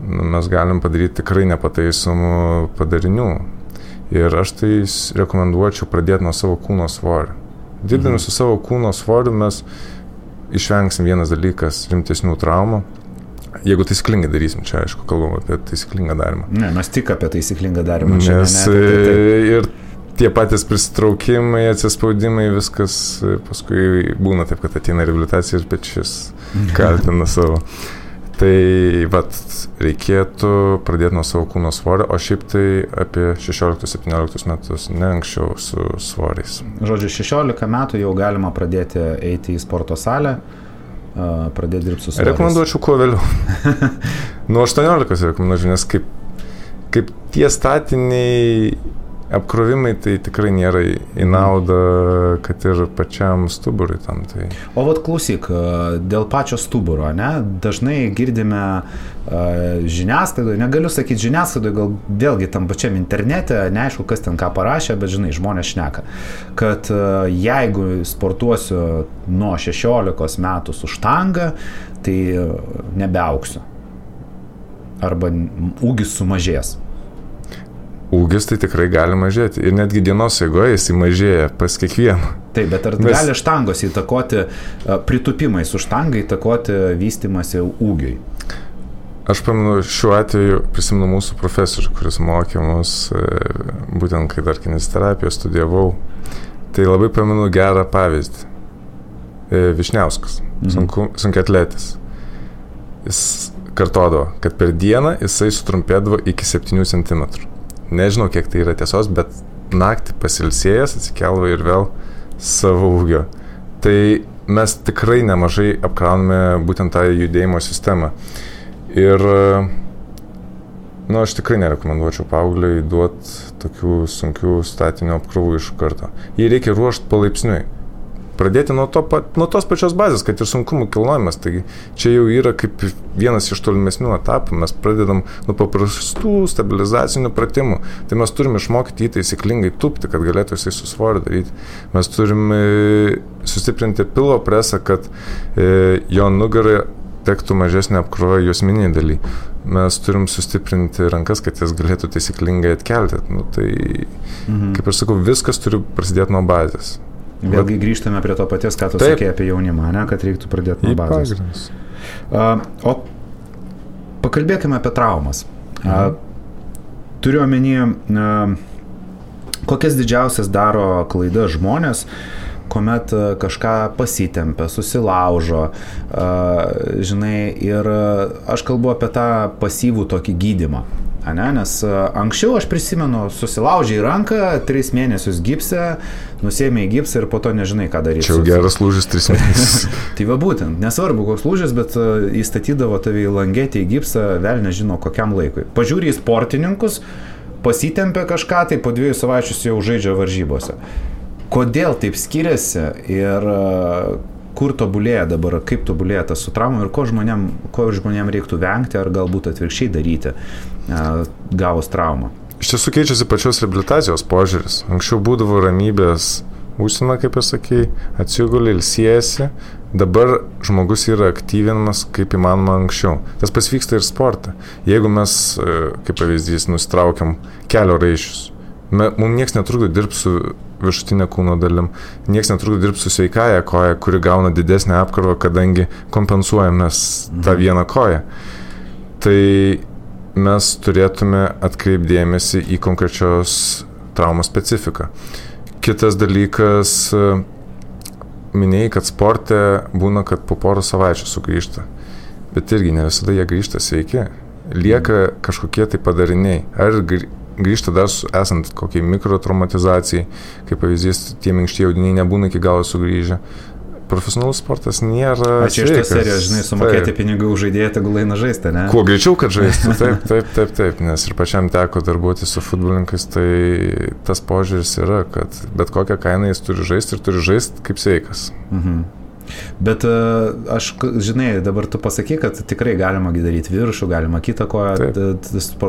[SPEAKER 2] nu, mes galim padaryti tikrai nepataisomų padarinių. Ir aš tai rekomenduočiau pradėti nuo savo kūno svorio. Dirbdami mhm. su savo kūno svoriu mes išvengsim vienas dalykas rimtesnių traumų. Jeigu taisyklingai darysim, čia aišku, kalbam apie taisyklingą darimą.
[SPEAKER 1] Ne, mes tik apie taisyklingą darimą.
[SPEAKER 2] Nes ne, ne, tai, tai. ir tie patys pristraukimai, atsispaudimai, viskas paskui būna taip, kad ateina reabilitacija ir pečius kaltina savo. Tai vat, reikėtų pradėti nuo savo kūno svorio, o šiaip tai apie 16-17 metus, ne anksčiau su svoriais.
[SPEAKER 1] Žodžiu, 16 metų jau galima pradėti eiti į sporto salę, pradėti dirbti su svoriais.
[SPEAKER 2] Rekomenduočiau kuo vėliau. nuo 18 rekomenduočiau, nes kaip, kaip tie statiniai apkrovimai tai tikrai nėra į naudą, kad ir pačiam stuburui tam. Tai.
[SPEAKER 1] O vad klausyk, dėl pačio stuburo, ne, dažnai girdime žiniasklaidoje, negaliu sakyti žiniasklaidoje, gal vėlgi tam pačiam internete, neaišku, kas ten ką parašė, bet žinai, žmonės šneka, kad jeigu sportuosiu nuo 16 metų su štanga, tai nebeauksiu. Arba ūgis sumažės
[SPEAKER 2] ūgis tai tikrai gali mažėti. Ir netgi dienos eigoje jis mažėja pas kiekvieną.
[SPEAKER 1] Taip, bet ar Mes... gali štangos įtakoti, pritupimai su štanga įtakoti vystimasi ūgiui?
[SPEAKER 2] Aš pamenu, šiuo atveju prisimenu mūsų profesorių, kuris mokė mus, e, būtent kai dar kinesterapiją studijavau. Tai labai pamenu gerą pavyzdį. E, Višniauskas, mhm. sunku, sunkiatletis. Jis kartodavo, kad per dieną jisai sutrumpėdavo iki 7 cm nežinau, kiek tai yra tiesos, bet naktį pasilsėjęs atsikelva ir vėl savo ūgio. Tai mes tikrai nemažai apkrauname būtent tą judėjimo sistemą. Ir, nu, aš tikrai nerekomenduočiau paaugliai duoti tokių sunkių statinių apkrovų iš karto. Jį reikia ruošti palaipsniui pradėti nuo, to, nuo tos pačios bazės, kad ir sunkumų kilnojimas. Taigi čia jau yra kaip vienas iš tolimesnių etapų. Mes pradedam nuo paprastų stabilizacinių pratimų. Tai mes turime išmokyti jį taisyklingai tupti, kad galėtų jisai su svoriu daryti. Mes turime sustiprinti pilo presą, kad e, jo nugarai tektų mažesnė apkrova juosminiai daly. Mes turim sustiprinti rankas, kad jas galėtų taisyklingai atkelti. Nu, tai, mhm. kaip aš sakau, viskas turi prasidėti nuo bazės.
[SPEAKER 1] Vėlgi grįžtame prie to paties, ką tu Taip. sakė apie jaunimą, ne, kad reiktų pradėti nuo bazės. Uh, o pakalbėkime apie traumas. Mhm. Uh, turiu omeny, uh, kokias didžiausias daro klaidas žmonės, kuomet kažką pasitempia, susilaužo, žinai, ir aš kalbu apie tą pasyvų tokį gydimą. Ane, nes anksčiau aš prisimenu, susilaužiai ranką, tris mėnesius gipsę, nusėmė į gipsą ir po to nežinai, ką daryti.
[SPEAKER 2] Čia jau geras lūžis tris mėnesius.
[SPEAKER 1] tai va būtent, nesvarbu koks lūžis, bet įstatydavo tave į langetį į gipsą, vėl nežino kokiam laikui. Pažiūrė į sportininkus, pasitempė kažką, tai po dviejų savaičių jau žaidžia varžybose. Kodėl taip skiriasi ir kur tobulėja dabar, kaip tobulėja tas su traumom ir ko žmonėm, ko žmonėm reiktų vengti ar galbūt atvirkščiai daryti gavus traumą.
[SPEAKER 2] Iš tiesų keičiasi pačios rehabilitacijos požiūris. Anksčiau būdavo ramybės užsina, kaip jau sakėjai, atsigulė, ilsiesi, dabar žmogus yra aktyvinamas kaip įmanoma anksčiau. Tas pas vyksta ir sporte. Jeigu mes, e, kaip pavyzdys, nustraukiam kelio raiščius, mums niekas netrukdo dirbti su viršutinė kūno dalim. Niekas netrukdo dirbti su sveikaja koja, kuri gauna didesnę apkrovą, kadangi kompensuojame tą mhm. vieną koją. Tai mes turėtume atkreipdėmėsi į konkrečios traumos specifiką. Kitas dalykas, minėjai, kad sporte būna, kad po porą savaičių sugrįžta. Bet irgi ne visada jie grįžta sveiki. Lieka kažkokie tai padariniai. Ar grįžta dar esant kokiai mikrotraumatizacijai, kaip pavyzdys, tie minkštieji audiniai nebūna iki galo sugrįžę. profesionalus sportas nėra.
[SPEAKER 1] Aš iš tos serijos, žinai, sumokėti taip. pinigų už žaidėją, tegul eina žaisti, ne?
[SPEAKER 2] Kuo greičiau, kad žaistų, taip, taip, taip, taip, nes ir pačiam teko darbuoti su futbolininkais, tai tas požiūris yra, kad bet kokią kainą jis turi žaisti ir turi žaisti kaip sveikas. Mhm.
[SPEAKER 1] Bet e, aš, žinai, dabar tu pasaky, kad tikrai galima daryti viršų, galima kitą koją.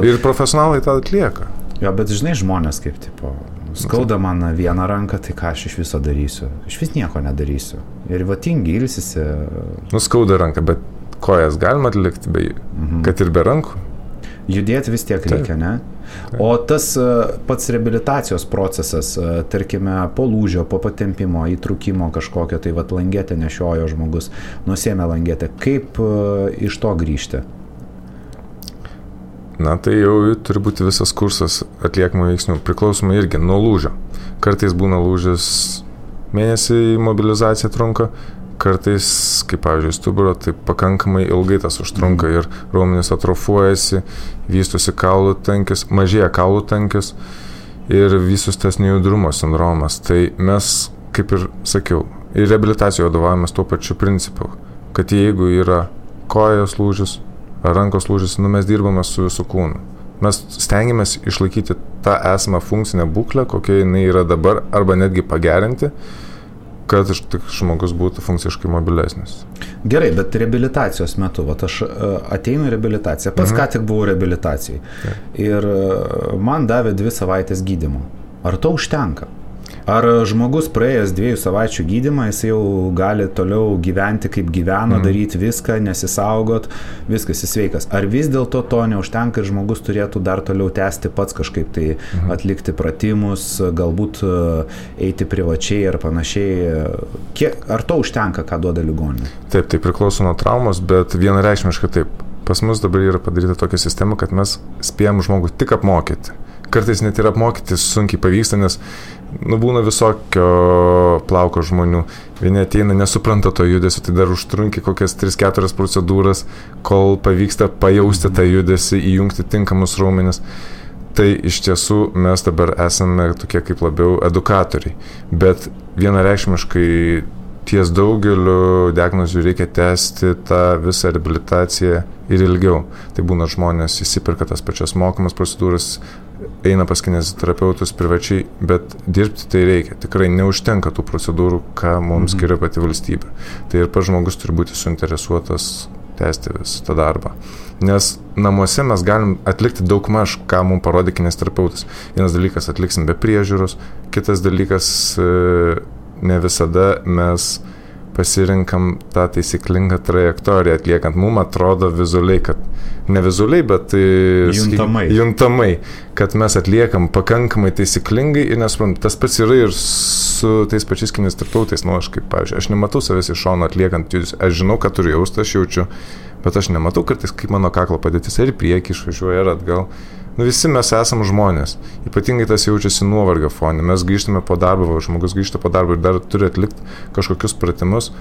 [SPEAKER 2] Ir profesionalai tą atlieka.
[SPEAKER 1] Jo, bet žinai, žmonės kaip tipo, skauda man vieną ranką, tai ką aš iš viso darysiu? Iš vis nieko nedarysiu. Ir vatingi ilsisi.
[SPEAKER 2] Nuskauda ranką, bet kojas galima atlikti, be, mhm. kad ir be rankų.
[SPEAKER 1] Judėti vis tiek reikia, Taip. ne? O tas e, pats reabilitacijos procesas, e, tarkime, po lūžio, po patempimo, įtrukimo kažkokio, tai vad langėtę nešiojo žmogus, nusėmė langėtę, kaip e, iš to grįžti?
[SPEAKER 2] Na tai jau turi būti visas kursas atliekamų veiksnių, priklausomai irgi nuo lūžio. Kartais būna lūžis mėnesį mobilizacija trunka, kartais, kaip pavyzdžiui, stuburo, tai pakankamai ilgai tas užtrunka ir raumenis atrofuojasi, vystosi kaulų tankis, mažėja kaulų tankis ir visus tas nejudrumo sindromas. Tai mes, kaip ir sakiau, ir reabilitacijoje vadovavomės tuo pačiu principu, kad jeigu yra kojos lūžis, rankos lūžis, nu mes dirbame su visų kūnu. Mes stengiamės išlaikyti tą esamą funkcinę būklę, kokia jinai yra dabar, arba netgi pagerinti, kad žmogus būtų funkciškai mobilesnis.
[SPEAKER 1] Gerai, bet reabilitacijos metu, va, aš e, ateinu į reabilitaciją, pats mhm. ką tik buvau reabilitacijai ja. ir e, man davė dvi savaitės gydimo. Ar to užtenka? Ar žmogus praėjęs dviejų savaičių gydimą, jis jau gali toliau gyventi kaip gyveno, mm. daryti viską, nesisaugot, viskas jis sveikas. Ar vis dėlto to neužtenka ir žmogus turėtų dar toliau tęsti pats kažkaip tai mm. atlikti pratimus, galbūt e, eiti privačiai ar panašiai. Kiek, ar to užtenka, ką duoda ligoninė?
[SPEAKER 2] Taip, tai priklauso nuo traumos, bet vienareikšmiškai taip. Pas mus dabar yra padaryta tokia sistema, kad mes spėjom žmogų tik apmokyti kartais net ir apmokyti sunkiai pavyksta, nes nu, būna visokio plauko žmonių. Vieni ateina, nesupranta to judesio, tai dar užtrunki kokias 3-4 procedūras, kol pavyksta pajausti tą judesį, įjungti tinkamus raumenis. Tai iš tiesų mes dabar esame tokie kaip labiau edukatoriai. Bet vienareikšmiškai ties daugeliu diagnozių reikia tęsti tą visą rehabilitaciją ir ilgiau. Tai būna žmonės įsiperka tas pačias mokamas procedūras, eina pas kineziterapeutus privačiai, bet dirbti tai reikia. Tikrai neužtenka tų procedūrų, ką mums mhm. skiria pati valstybė. Tai ir pats žmogus turi būti suinteresuotas tęsti visą tą darbą. Nes namuose mes galim atlikti daug maž, ką mums parodė kineziterapeutas. Vienas dalykas atliksim be priežiūros, kitas dalykas e, ne visada mes pasirinkam tą taisyklingą trajektoriją atliekant. Mums atrodo vizualiai, kad ne vizualiai, bet tai,
[SPEAKER 1] juntamai.
[SPEAKER 2] juntamai, kad mes atliekam pakankamai taisyklingai ir nesuprantam. Tas pats yra ir su tais pačiais kinesitarptautais, nu aš kaip, pavyzdžiui, aš nematau savęs iš šono atliekant judesius, aš žinau, kad turiu jausti, aš jaučiu, bet aš nematau kartais, kaip mano kaklo padėtis ir prieki išvažiuoja ir atgal. Nu, visi mes esam žmonės. Ypatingai tas jaučiasi nuovargio fone. Mes grįžtame po darbo, žmogus grįžta po darbo ir dar turi atlikti kažkokius pratimus.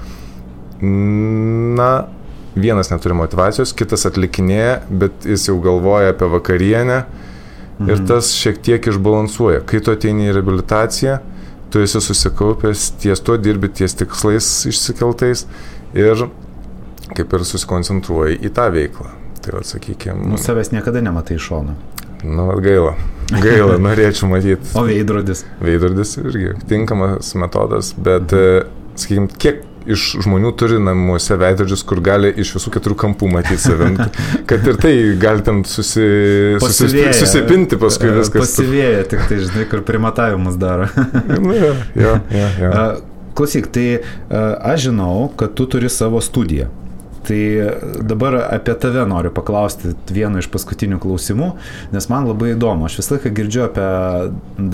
[SPEAKER 2] Na, vienas neturi motivacijos, kitas atlikinėja, bet jis jau galvoja apie vakarienę mhm. ir tas šiek tiek išbalansuoja. Kai tu ateini į reabilitaciją, tu esi susikaupęs, ties tuo dirbi, ties tikslais išsikeltais ir kaip ir susikoncentruoji į tą veiklą. Tai atsakykime.
[SPEAKER 1] Nu, savęs niekada nematai iš šono.
[SPEAKER 2] Nu, gaila. Gaila, norėčiau matyti.
[SPEAKER 1] O veidrodis?
[SPEAKER 2] Veidrodis irgi tinkamas metodas, bet, mhm. sakykime, kiek iš žmonių turi namuose veidrodžius, kur gali iš visų keturių kampų matyti savim. Kad ir tai gali ten susi,
[SPEAKER 1] susi,
[SPEAKER 2] susipinti paskui e, viskas.
[SPEAKER 1] Pasivėja, tik tai, žinai, kur primatavimus daro.
[SPEAKER 2] nu, jo, jo, jo, jo.
[SPEAKER 1] Klausyk, tai aš žinau, kad tu turi savo studiją. Tai dabar apie tave noriu paklausti vieno iš paskutinių klausimų, nes man labai įdomu. Aš visą laiką girdžiu apie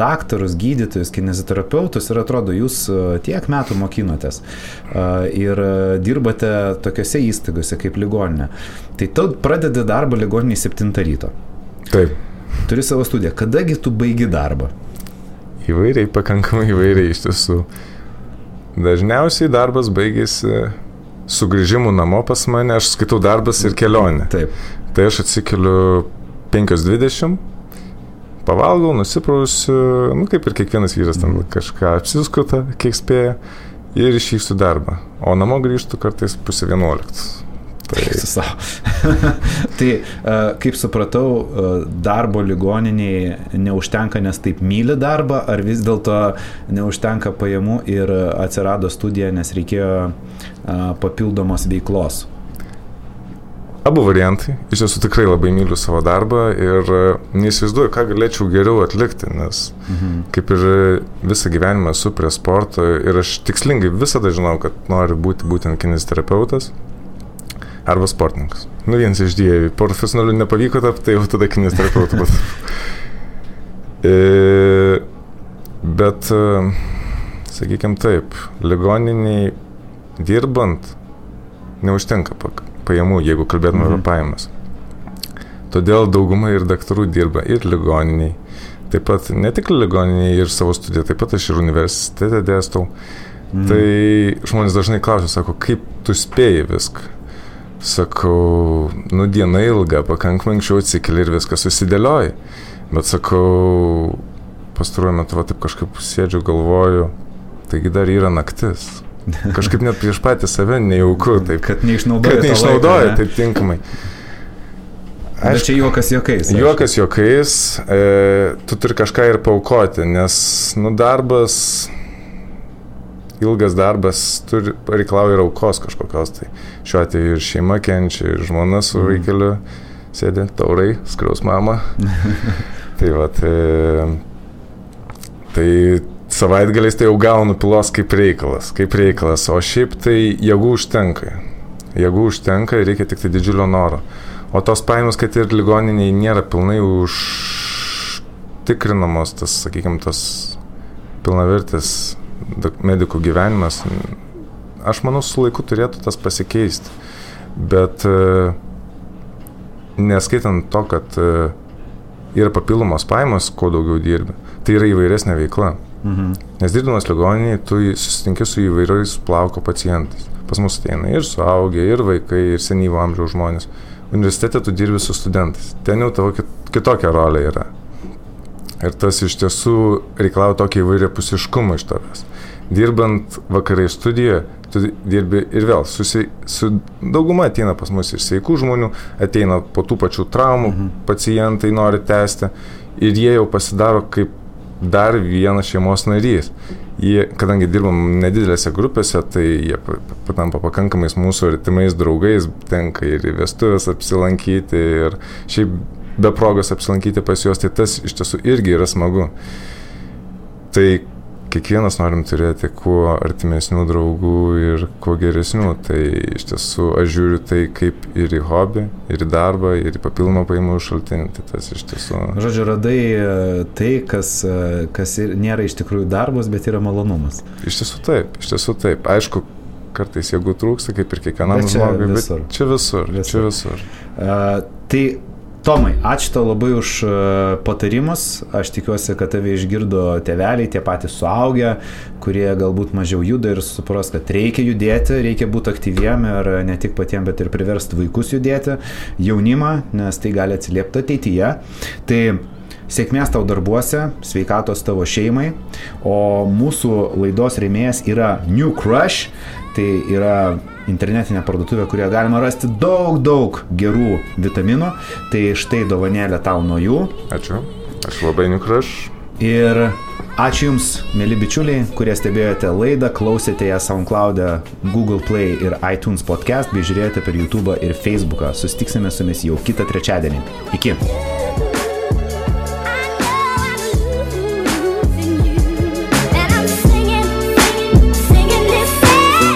[SPEAKER 1] daktarus, gydytojus, kineziterapeutus ir atrodo, jūs e, tiek metų mokinotės e, ir dirbate tokiuose įstaigose kaip ligoninė. Tai tu pradedi darbą ligoninį 7 ryto.
[SPEAKER 2] Taip.
[SPEAKER 1] Turi savo studiją. Kadagi tu baigi darbą?
[SPEAKER 2] Įvairiai, pakankamai įvairiai iš tiesų. Dažniausiai darbas baigėsi sugrįžimų namo pas mane, aš skaitau darbas ir kelionė.
[SPEAKER 1] Taip.
[SPEAKER 2] Tai aš atsikeliu 5.20, pavalgau, nusiprausiu, nu kaip ir kiekvienas vyras ten kažką apsiskuta, kiek spėja. ir išvyksiu darbą. O namo grįžtu kartais pusė vienuoliktos.
[SPEAKER 1] Tai, tai kaip supratau, darbo ligoniniai neužtenka, nes taip myli darbą, ar vis dėlto neužtenka pajamų ir atsirado studija, nes reikėjo papildomos veiklos.
[SPEAKER 2] Abu variantai. Iš tiesų tikrai labai myliu savo darbą ir e, neįsivaizduoju, ką galėčiau geriau atlikti, nes mhm. kaip ir visą gyvenimą esu prie sporto ir aš tikslingai visada žinau, kad noriu būti būtent kinesterapeutas arba sportininkas. Nu, vienas iš dviejų. Profesionalių nepavyko tapti, tai jau tada kinesterapeutų bus. e, bet, e, sakykime taip, ligoniniai dirbant neužtenka pajamų, jeigu kalbėtume mhm. apie pajamas. Todėl dauguma ir daktarų dirba ir ligoniniai. Taip pat ne tik ligoniniai ir savo studiją, taip pat aš ir universitete dėstau. Mhm. Tai žmonės dažnai klausia, sako, kaip tu spėjai viską. Sakau, nu diena ilga, pakankamai anksčiau atsikeli ir viskas susidėlioji. Bet sakau, pastaruoju metu va taip kažkaip sėdžiu, galvoju, taigi dar yra naktis. Kažkaip net prieš patį save nejauku. Taip,
[SPEAKER 1] kad neišnaudoja.
[SPEAKER 2] Kad neišnaudoja taip tinkamai.
[SPEAKER 1] Aš, Bet čia juokas juokais.
[SPEAKER 2] Juokas juokais, e, tu turi kažką ir paukoti, nes, nu, darbas, ilgas darbas turi, reikalauja ir aukos kažkokios. Tai šiuo atveju ir šeima kenčia, ir žmona su mm. vaikeliu sėdė taurai, skriaus mama. tai va, tai, tai savaitgaliais tai jau gaunu pilos kaip reikalas, kaip reikalas, o šiaip tai jėgų užtenka. Jėgų užtenka ir reikia tik tai didžiulio noro. O tos pajamos, kad ir ligoniniai nėra pilnai užtikrinamos, tas, sakykime, tas pilnavertis medikų gyvenimas, aš manau, su laiku turėtų tas pasikeisti. Bet e, neskaitant to, kad e, yra papildomos pajamos, kuo daugiau dirbi, tai yra įvairesnė veikla. Mhm. Nes dirbdamas ligoninėje, tu susitinki su įvairiais plauko pacientais. Pas mus ateina ir suaugę, ir vaikai, ir senyvo amžiaus žmonės. Universitete tu dirbi su studentais. Ten jau tavo kitokia rolė yra. Ir tas iš tiesų reikalauja tokį įvairią pusiškumą iš tavęs. Dirbant vakarai studijoje, tu dirbi ir vėl, susi, su dauguma ateina pas mus ir sveikų žmonių, ateina po tų pačių traumų, mhm. pacientai nori tęsti ir jie jau pasidaro kaip dar vienas šeimos narys. Jie, kadangi dirbam nedidelėse grupėse, tai jie patampa pakankamais mūsų artimais draugais, tenka ir į vestuvės apsilankyti, ir šiaip be progos apsilankyti pas juos, tai tas iš tiesų irgi yra smagu. Tai kiekvienas norim turėti kuo artimesnių draugų ir kuo geresnių. Tai iš tiesų aš žiūriu tai kaip ir į hobį, ir į darbą, ir į papildomą paimų šaltinį. Tai tas iš tiesų.
[SPEAKER 1] Žodžiu, radai e, tai, kas, e, kas nėra iš tikrųjų darbas, bet yra malonumas.
[SPEAKER 2] Iš tiesų taip, iš tiesų taip. Aišku, kartais jėgų trūksta, kaip ir kiekvienam žmogui, bet čia visur. visur. Čia visur.
[SPEAKER 1] Uh, tai Tomai, ačiū tau labai už e, patarimus. Aš tikiuosi, kad tave išgirdo teveliai, tie patys suaugę, kurie galbūt mažiau juda ir supras, kad reikia judėti, reikia būti aktyviem ir ne tik patiems, bet ir priversti vaikus judėti, jaunimą, nes tai gali atsiliepti ateityje. Tai Sėkmės tau darbuose, sveikatos tavo šeimai, o mūsų laidos rėmėjas yra New Crush, tai yra internetinę parduotuvę, kurioje galima rasti daug, daug gerų vitaminų. Tai štai dovanėlė tau nuo jų.
[SPEAKER 2] Ačiū. Aš labai nukraš.
[SPEAKER 1] Ir ačiū Jums, mėly bičiuliai, kurie stebėjote laidą, klausėte ją SoundCloud'e, Google Play ir iTunes podcast, bei žiūrėjote per YouTube ir Facebook. Susitiksime su jumis jau kitą trečiadienį. Iki.